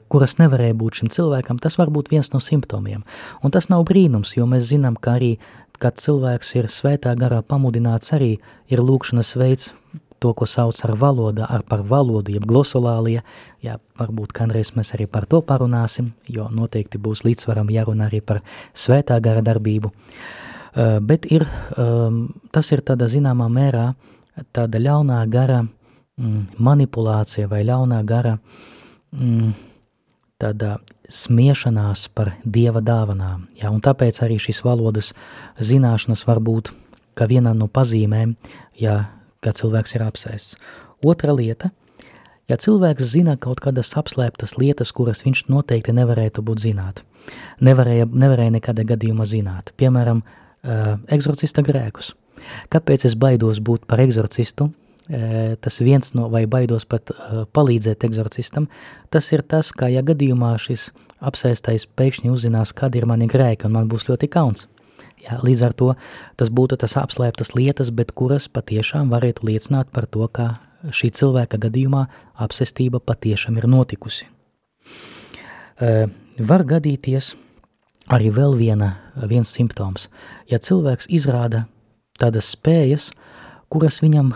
kuras nevarēja būt šim cilvēkam, tas var būt viens no simptomiem. Un tas nav brīnums, jo mēs zinām, ka arī, kad cilvēks ir svētā garā pamudināts, arī ir lūkšanas veids, to, ko sauc ar valodu, ar par valodu, jeb glosolālija, jā, varbūt kādreiz mēs arī par to parunāsim, jo noteikti būs līdzsvaram jārunā arī par svētā gara darbību. Bet ir, tas ir tādā zināmā mērā tāda ļaunā gara mm, manipulācija vai ļaunā gara mm, tāda smiešanās par dieva dāvanām. Ja, un tāpēc arī šīs valodas zināšanas var būt kā viena no pazīmēm, ja kā cilvēks ir apsēsts. Otra lieta, ja cilvēks zina kaut kādas apslēptas lietas, kuras viņš noteikti nevarētu būt zināt, nevarēja, nevarēja nekādā gadījumā zināt, piemēram, uh, eksorcista grēkus. Kāpēc es baidos būt par eksorcistu, tas viens no, vai baidos pat palīdzēt egzorcistam, tas ir tas, ka ja gadījumā šis apsēstais pēkšņi uzzinās, kad ir mani grēki, un man būs ļoti kauns. Jā, līdz ar to tas būtu tas apslēptas lietas, bet kuras patiešām varētu liecināt par to, ka šī cilvēka gadījumā apsestība patiešām ir notikusi. Var gadīties arī vēl viena, viens simptoms. Ja cilvēks izrāda tādas spējas, kuras viņam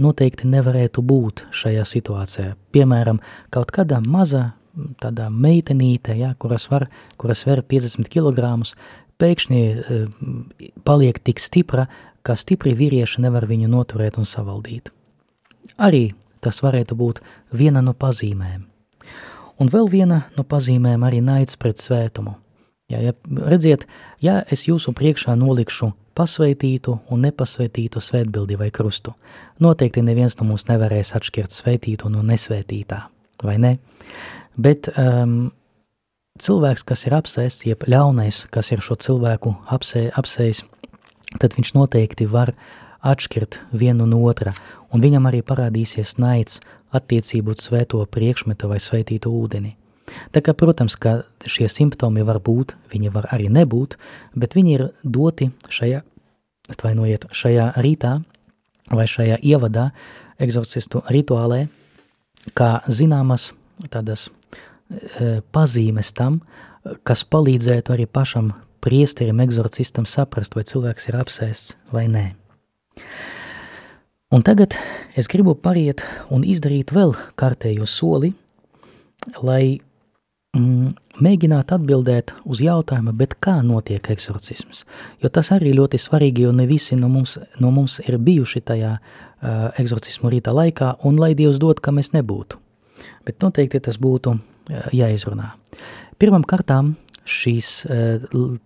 noteikti nevarētu būt šajā situācijā. Piemēram, kaut kāda maza tāda meitenīte, ja, kuras, var, kuras ver 50 kg, pēkšņi uh, paliek tik stipra, ka stipri vīrieši nevar viņu noturēt un savaldīt. Arī tas varētu būt viena no pazīmēm. Un vēl viena no pazīmēm arī naids pret svētumu. Ja, ja, redziet, ja es jūsu priekšā nolikšu pasveitītu un nepasveitītu svētbildi vai krustu. Noteikti neviens no mums nevarēs atšķirt svētītu no nesvētītā. vai ne? Bet um, cilvēks, kas ir apsēsts, jeb ļaunais, kas ir šo cilvēku apsē, apsējis, tad viņš noteikti var atšķirt vienu no otra, un viņam arī parādīsies naids attiecību uz svēto priekšmetu vai svētītu ūdeni. Tā kā, protams, ka šie simptomi var būt, viņi var arī nebūt, bet viņi ir doti šajā, atvainojiet, šajā rītā vai šajā ievadā egzorcistu rituālē, kā zināmas tādas pazīmes tam, kas palīdzētu arī pašam priesterim, egzorcistam saprast, vai cilvēks ir apsēsts vai nē. Un tagad es gribu pariet un izdarīt vēl kārtējo soli, lai mm, mēģināt atbildēt uz jautājumu, bet kā notiek eksorcisms? Jo tas arī ļoti svarīgi, jo ne visi no mums, no mums ir bijuši tajā uh, eksorcismu rīta laikā, un lai Dievs dod, ka mēs nebūtu. Bet noteikti tas būtu jāizrunā. Pirmam kārtām šīs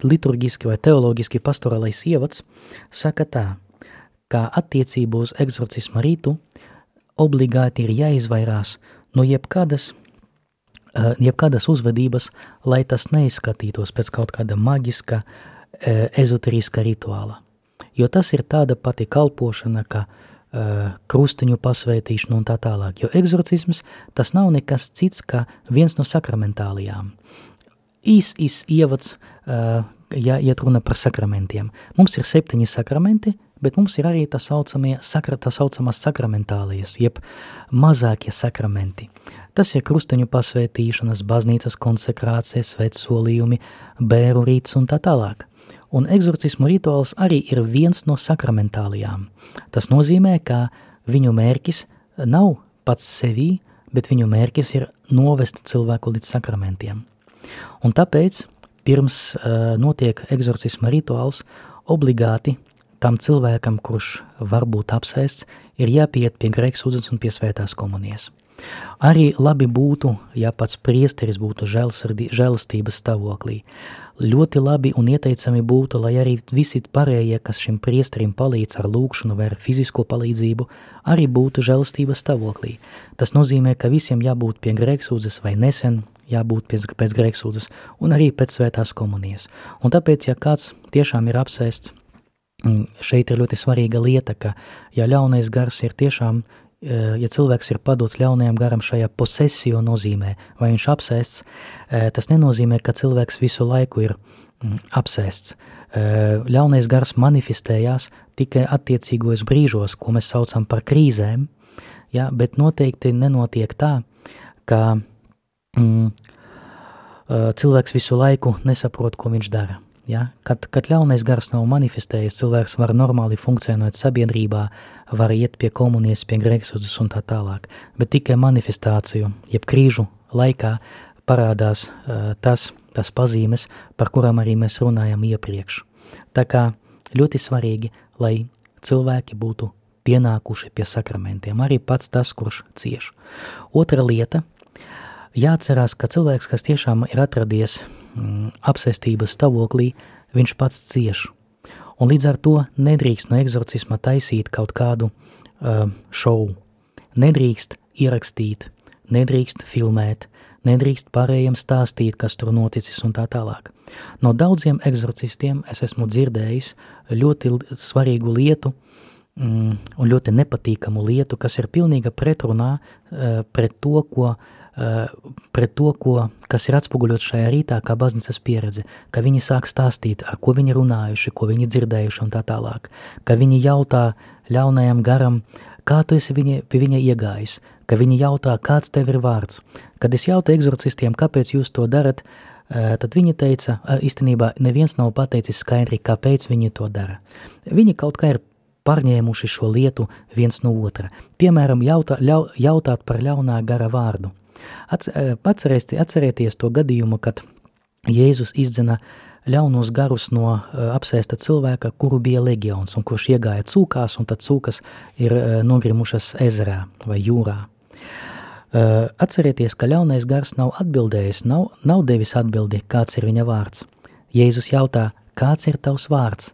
liturgiski vai teologiski pastorālais ievads saka tā, ka attiecību uz eksorcisma rītu obligāti ir jāizvairās no jebkādas jebkādas uzvedības, lai tas neizskatītos pēc kaut kāda maģiska, eh, ezoteriska rituāla. Jo tas ir tāda pati kalpošana, kā uh, krustiņu pasvētīšana un tā tālāk. Jo egzorcisms tas nav nekas cits, kā viens no sakramentālijām. Īs, īs ievads, uh, ja iet runa par sakramentiem. Mums ir septiņi sakramenti, bet mums ir arī tā, saucamie, sakra, tā saucamās sakramentālijas, jeb mazākie sakramenti. Tas ir krusteņu pasvētīšanas, baznīcas konsekrācija, svētsolījumi, bēru rīts un tā tālāk. Un egzorcismu rituāls arī ir viens no sakramentālijām. Tas nozīmē, ka viņu mērķis nav pats sevī, bet viņu mērķis ir novest cilvēku līdz sakramentiem. Un tāpēc, pirms uh, notiek egzorcisma rituāls, obligāti tam cilvēkam, kurš var būt apsēsts, ir jāpiet pie grēksūdzes un pie svētās komunijas. Arī labi būtu, ja pats priesteris būtu žēlastības stāvoklī. Ļoti labi un ieteicami būtu, lai arī visi pārējie, kas šim priesterim palīdz ar lūkšanu vai ar fizisko palīdzību, arī būtu žēlastības stāvoklī. Tas nozīmē, ka visiem jābūt pie grēksūdzes vai nesen jābūt pēc, pēc grēksūdzes un arī pēc svētās komunijas. Un tāpēc, ja kāds tiešām ir apsēsts, mm, šeit ir ļoti svarīga lieta, ka ja ļaunais gars ir tiešām ja cilvēks ir padots ļaunajam garam šajā posesiju nozīmē, vai viņš apsēsts, eh, tas nenozīmē, ka cilvēks visu laiku ir mm, apsēsts. Eh, ļaunais gars manifestējās tikai attiecīgos brīžos, ko mēs saucam par krīzēm, ja, bet noteikti nenotiek tā, ka mm, cilvēks visu laiku nesaprot, ko viņš dara. Ja? Kad, kad ļaunais gars nav manifestējies, cilvēks var normāli funkcionēt sabiedrībā, var iet pie komunijas, pie grēksodzes un tā tālāk. Bet tikai manifestāciju, jeb krīžu laikā parādās uh, tas, tas pazīmes, par kurām arī mēs runājam iepriekš. Tā kā ļoti svarīgi, lai cilvēki būtu pienākuši pie sakramentiem, arī pats tas, kurš cieš. Otra lieta – jāatcerās, ka cilvēks, kas tiešām ir atradies mm, apsēstības stāvoklī, viņš pats cieš. Un līdz ar to nedrīkst no egzorcisma taisīt kaut kādu uh, šovu. Nedrīkst ierakstīt, nedrīkst filmēt, nedrīkst pārējiem stāstīt, kas tur noticis un tā tālāk. No daudziem egzorcistiem es esmu dzirdējis ļoti svarīgu lietu mm, un ļoti nepatīkamu lietu, kas ir pilnīga pretrunā uh, pret to, ko uh, pret to, ko, kas ir atspoguļots šajā rītā, kā baznīcas pieredze, ka viņi sāk stāstīt, ar ko viņi runājuši, ko viņi dzirdējuši un tā tālāk, ka viņi jautā ļaunajam garam, kā tu esi viņa, pie viņa iegājis, ka viņi jautā, kāds tev ir vārds. Kad es jautāju egzorcistiem, kāpēc jūs to darat, eh, tad viņi teica, eh, īstenībā neviens nav pateicis skaidri, kāpēc viņi to dara. Viņi kaut kā ir pārņēmuši šo lietu viens no otra. Piemēram, jautā, ļau, jautāt par ļaunā gara vārdu – Atcerēties, atcerieties to gadījumu, kad Jēzus izdzina ļaunos garus no apsēsta cilvēka, kuru bija legions un kurš iegāja cūkās, un tad cūkas ir nogrimušas ezerā vai jūrā. Atcerieties, ka ļaunais gars nav atbildējis, nav, nav devis atbildi, kāds ir viņa vārds. Jēzus jautā, kāds ir tavs vārds,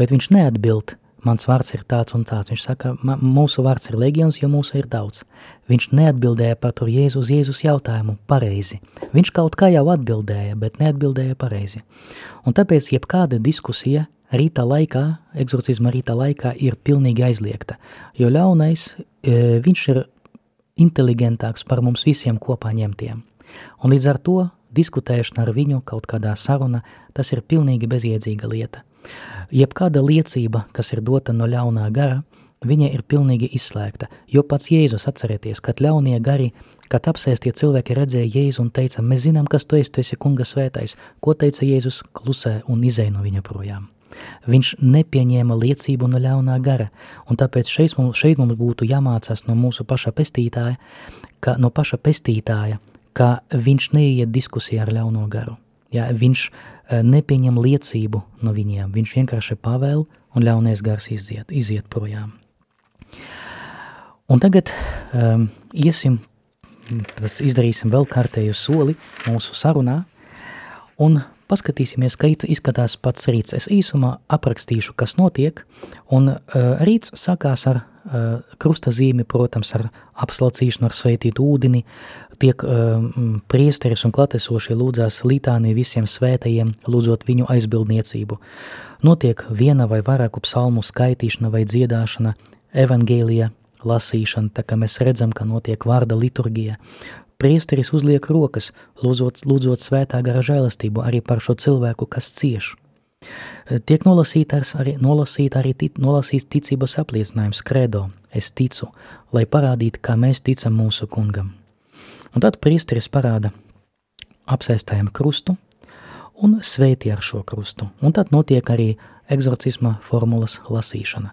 bet viņš neatbild, mans vārds ir tāds un tāds. Viņš saka, mūsu vārds ir legions, jo mūsu ir daudz. Viņš neatbildēja par to Jēzus, Jēzus jautājumu pareizi. Viņš kaut kā jau atbildēja, bet neatbildēja pareizi. Un tāpēc jebkāda diskusija rīta laikā, egzorcisma rīta laikā ir pilnīgi aizliegta, jo ļaunais, e, viņš ir inteligentāks par mums visiem kopā ņemtiem. Un līdz ar to diskutēšana ar viņu kaut kādā saruna, tas ir pilnīgi bezjēdzīga lieta. Jebkāda liecība, kas ir dota no ļaunā gara, viņa ir pilnīgi izslēgta, jo pats Jēzus atcerieties, kad ļaunie gari, kad apsēstie cilvēki redzēja Jēzu un teica, mēs zinām, kas tu esi, tu esi kunga svētais, ko teica Jēzus klusē un izēja no viņa projām. Viņš nepieņēma liecību no ļaunā gara, un tāpēc šeit mums, šeit mums būtu jāmācās no mūsu paša pestītāja, ka no paša pestītāja, ka viņš neiet diskusijā ar ļauno garu. Ja, viņš nepieņem liecību no viņiem, viņš vienkārši pavēl un ļaunais gars iziet, iziet projām. Un tagad um, iesim, tas izdarīsim vēl kārtēju soli mūsu sarunā un paskatīsimies, kā izskatās pats rīts. Es īsumā aprakstīšu, kas notiek, un uh, rīts sākās ar uh, krusta zīmi, protams, ar apslacīšanu, ar sveitītu ūdeni, tiek uh, priesteris un klatesošie lūdzās litāni visiem svētajiem, lūdzot viņu aizbildniecību. Notiek viena vai vairāku psalmu skaitīšana vai dziedāšana, evangēlija lasīšana, tā kā mēs redzam, ka notiek vārda liturgija, Priesteris uzliek rokas, lūdzot, lūdzot svētā gara žēlastību arī par šo cilvēku, kas cieš. Tiek nolasīts arī, nolasīt arī tic, nolasīts ticības apliecinājums kredo, es ticu, lai parādītu, kā mēs ticam mūsu kungam. Un tad priesteris parāda apsēstājiem krustu un sveiti ar šo krustu. Un tad notiek arī egzorcisma formulas lasīšana.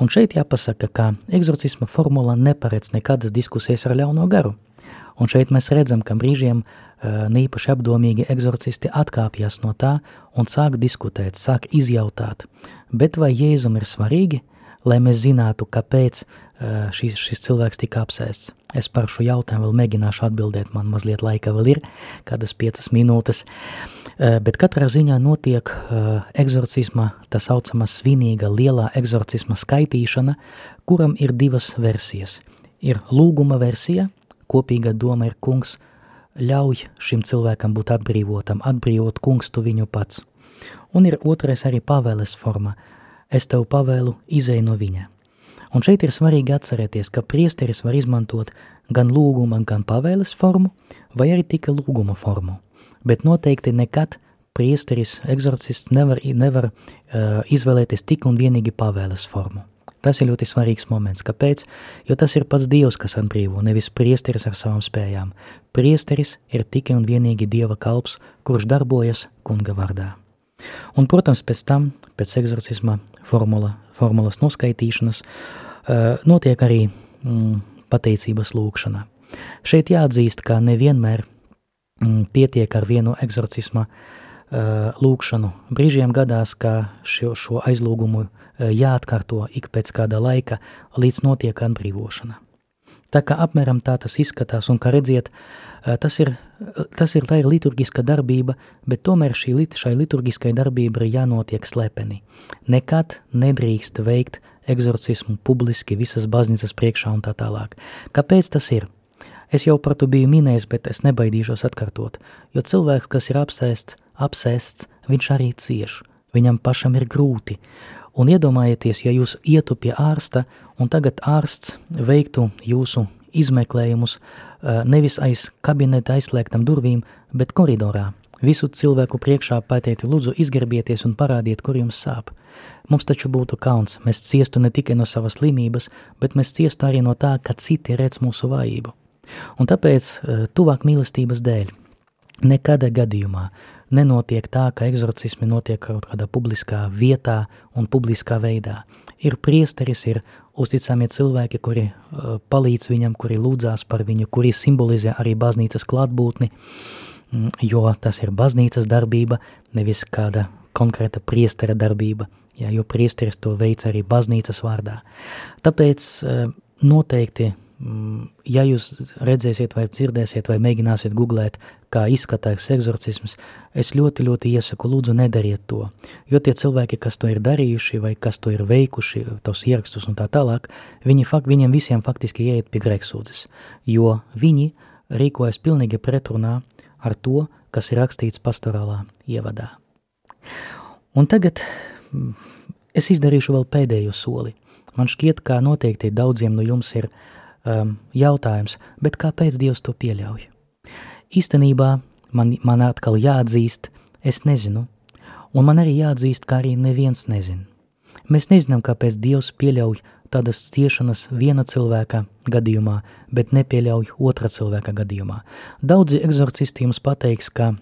Un šeit jāpasaka, ka egzorcisma formula neparedz nekādas diskusijas ar ļauno garu. Un šeit mēs redzam, ka brīžiem neīpaši apdomīgi egzorcisti atkāpjas no tā un sāk diskutēt, sāk izjautāt. Bet vai Jēzum ir svarīgi, lai mēs zinātu, kāpēc šis, šis cilvēks tika apsēsts? Es par šo jautājumu vēl mēģināšu atbildēt, man mazliet laika vēl ir, kādas piecas minūtes. Bet katrā ziņā notiek egzorcisma, tā saucamā svinīga lielā egzorcisma skaitīšana, kuram ir divas versijas. Ir lūguma versija, kopīga doma ir kungs, ļauj šim cilvēkam būt atbrīvotam, atbrīvot kungs tu viņu pats. Un ir otrais arī pavēles forma, es tev pavēlu izēju no viņa. Un šeit ir svarīgi atcerēties, ka priesteris var izmantot gan lūguma, gan pavēles formu, vai arī tikai lūguma formu. Bet noteikti nekad priesteris, egzorcists nevar, nevar uh, izvēlēties tik un vienīgi pavēles formu. Tas ir ļoti svarīgs moments. Kāpēc? Jo tas ir pats Dievs, kas atbrīvo, nevis priesteris ar savām spējām. Priesteris ir tikai un vienīgi Dieva kalps, kurš darbojas kunga vārdā. Un, protams, pēc tam, pēc egzorcisma formula, formulas noskaitīšanas, notiek arī mm, pateicības lūkšana. Šeit jāatzīst, ka nevienmēr mm, pietiek ar vienu egzorcisma lūkšanu. Brīžiem gadās, ka šo, šo aizlūgumu jāatkārto ik pēc kāda laika, līdz notiek atbrīvošana. Tā kā apmēram tā tas izskatās, un kā redziet, tas ir, tas ir, tā ir liturgiska darbība, bet tomēr šī, šai liturgiskai darbība ir jānotiek slepeni. Nekad nedrīkst veikt egzorcismu publiski visas baznīcas priekšā un tā tālāk. Kāpēc tas ir? Es jau par to biju minējis, bet es nebaidīšos atkārtot, jo cilvēks, kas ir apsēsts, apsēsts, viņš arī cieš, viņam pašam ir grūti, Un iedomājieties, ja jūs ietu pie ārsta un tagad ārsts veiktu jūsu izmeklējumus eh, nevis aiz kabineta aizslēgtam durvīm, bet koridorā. Visu cilvēku priekšā pateikti, lūdzu, izgerbieties un parādiet, kur jums sāp. Mums taču būtu kauns, mēs ciestu ne tikai no savas slimības, bet mēs ciestu arī no tā, ka citi redz mūsu vājību. Un tāpēc, eh, tuvāk mīlestības dēļ, nekādā gadījumā nenotiek tā, ka egzorcismi notiek kaut kādā publiskā vietā un publiskā veidā. Ir priesteris, ir uzticamie cilvēki, kuri uh, palīdz viņam, kuri lūdzās par viņu, kuri simbolizē arī baznīcas klātbūtni, mm, jo tas ir baznīcas darbība, nevis kāda konkrēta priestera darbība, jā, jo priesteris to veic arī baznīcas vārdā. Tāpēc uh, noteikti ja jūs redzēsiet, vai dzirdēsiet, vai mēģināsiet googlēt, kā izskatās eksorcisms, es ļoti, ļoti iesaku, lūdzu, nedariet to. Jo tie cilvēki, kas to ir darījuši, vai kas to ir veikuši, tos ierakstus un tā tālāk, viņi, fakt, viņiem visiem faktiski ieiet pie grēksūdzes, jo viņi rīkojas pilnīgi pretrunā ar to, kas ir rakstīts pastorālā ievadā. Un tagad mm, es izdarīšu vēl pēdējo soli. Man šķiet, ka noteikti daudziem no jums ir uh, um, jautājums, bet kāpēc Dievs to pieļauj? Īstenībā man, man atkal jāatzīst, es nezinu, un man arī jāatzīst, ka arī neviens nezin. Mēs nezinām, kāpēc Dievs pieļauj tādas ciešanas viena cilvēka gadījumā, bet nepieļauj otra cilvēka gadījumā. Daudzi egzorcisti jums pateiks, ka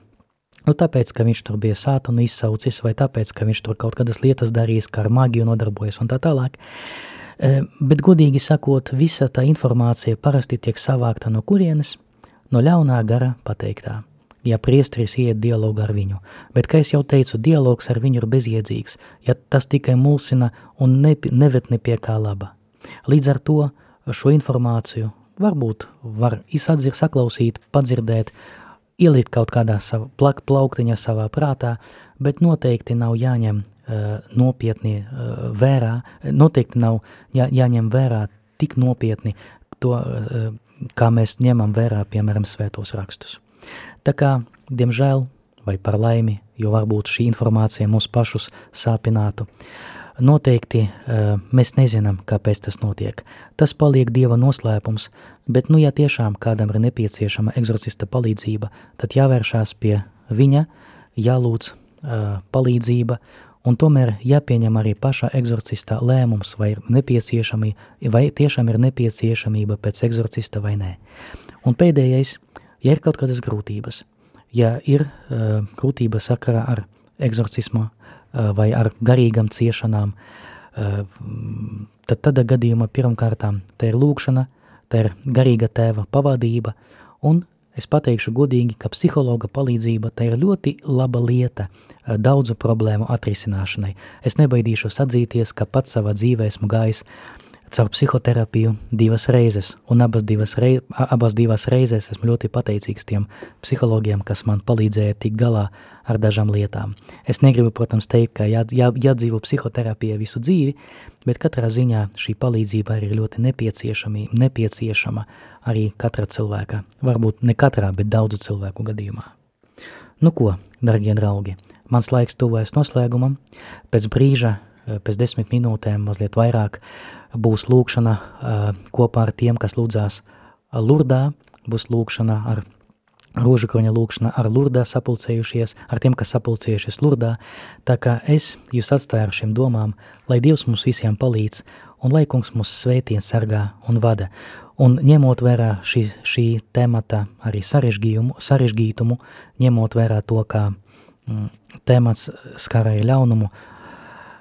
Nu, tāpēc, ka viņš tur bija sātanu izsaucis, vai tāpēc, ka viņš tur kaut kādas lietas darījis, kā ar magiju nodarbojas un tā tālāk. Uh, bet, godīgi sakot, visa tā informācija parasti tiek savākta no kurienes? No ļaunā gara pateiktā. Ja priesteris iet dialogu ar viņu, bet, kā jau teicu, dialogs ar viņu ir bezjēdzīgs, ja tas tikai mulsina un ne, nevet ne pie kā laba. Līdz ar to šo informāciju varbūt var izsadzir, saklausīt, padzirdēt, ielikt kaut kādā sava, plak, plauktiņā savā prātā, bet noteikti nav jāņem nopietni uh, vērā, noteikti nav jā, jāņem vērā tik nopietni to, kā mēs ņemam vērā, piemēram, svētos rakstus. Tā kā, diemžēl, vai par laimi, jo varbūt šī informācija mūs pašus sāpinātu, noteikti mēs nezinām, kāpēc tas notiek. Tas paliek Dieva noslēpums, bet, nu, ja tiešām kādam ir nepieciešama egzorcista palīdzība, tad jāvēršās pie viņa, jālūdz palīdzība un tomēr jāpieņem arī pašā egzorcistā lēmums, vai nepieciešami, vai tiešām ir nepieciešamība pēc egzorcista vai nē. Un pēdējais, ja ir kaut kādas grūtības, ja ir uh, grūtība sakarā ar egzorcismu uh, vai ar garīgam ciešanām, uh, tad tādā gadījumā pirmkārtām tā ir lūkšana, tā ir garīga tēva pavadība un Es pateikšu godīgi, ka psihologa palīdzība tā ir ļoti laba lieta eh, daudzu problēmu atrisināšanai. Es nebaidīšos atzīties, ka pats savā dzīvē esmu gājis caur psihoterapiju divas reizes, un abas divas, rei, abas divas reizes esmu ļoti pateicīgs tiem psihologiem, kas man palīdzēja tik galā ar dažām lietām. Es negribu, protams, teikt, ka jā, jā, jādzīvo psihoterapija visu dzīvi, bet katrā ziņā šī palīdzība ir ļoti nepieciešama arī katra cilvēka, varbūt ne katrā, bet daudzu cilvēku gadījumā. Nu ko, darbie draugi, mans laiks tuvojas noslēgumam, pēc brīža pēc desmit minūtēm, mazliet vairāk, būs lūkšana kopā ar tiem, kas lūdzās Lurdā, būs lūkšana ar rožakroņa lūkšana ar Lurdā sapulcējušies, ar tiem, kas sapulcējušies Lurdā, tā kā es jūs atstāju ar šiem domām, lai Dievs mums visiem palīdz un lai kungs mūs svētien sargā un vada. Un ņemot vērā šī, šī temata arī sarežģītumu, ņemot vērā to, kā mm, temats skarēja ļaunumu,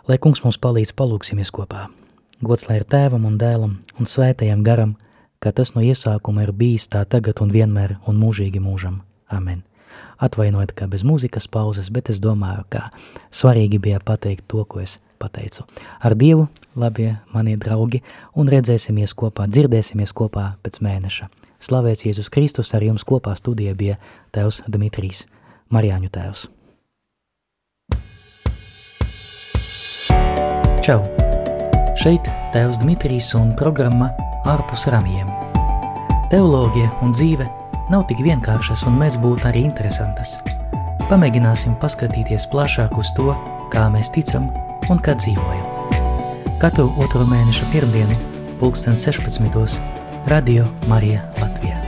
Lai kungs mums palīdz palūksimies kopā. Gods lai ir tēvam un dēlam un svētajam garam, kā tas no iesākuma ir bijis tā tagad un vienmēr un mūžīgi mūžam. Amen. Atvainojiet, ka bez mūzikas pauzes, bet es domāju, ka svarīgi bija pateikt to, ko es pateicu. Ar Dievu, labie mani draugi, un redzēsimies kopā, dzirdēsimies kopā pēc mēneša. Slavēts Jēzus Kristus, ar jums kopā studijā bija tēvs Dmitrijs, Marijāņu tēvs. Čau! Šeit Tēvs Dmitrijs un programma ārpus ramjiem. Teoloģija un dzīve nav tik vienkāršas un mēs būtu arī interesantas. Pamēģināsim paskatīties plašāk uz to, kā mēs ticam un kā dzīvojam. Katru otro mēneša pirmdienu, pulksten 16. Radio Marija Latvijā.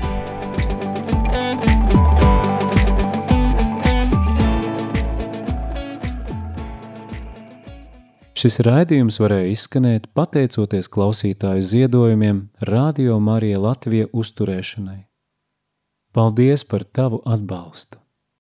Šis raidījums varēja izskanēt pateicoties klausītāju ziedojumiem Radio Marija Latvija uzturēšanai. Paldies par tavu atbalstu!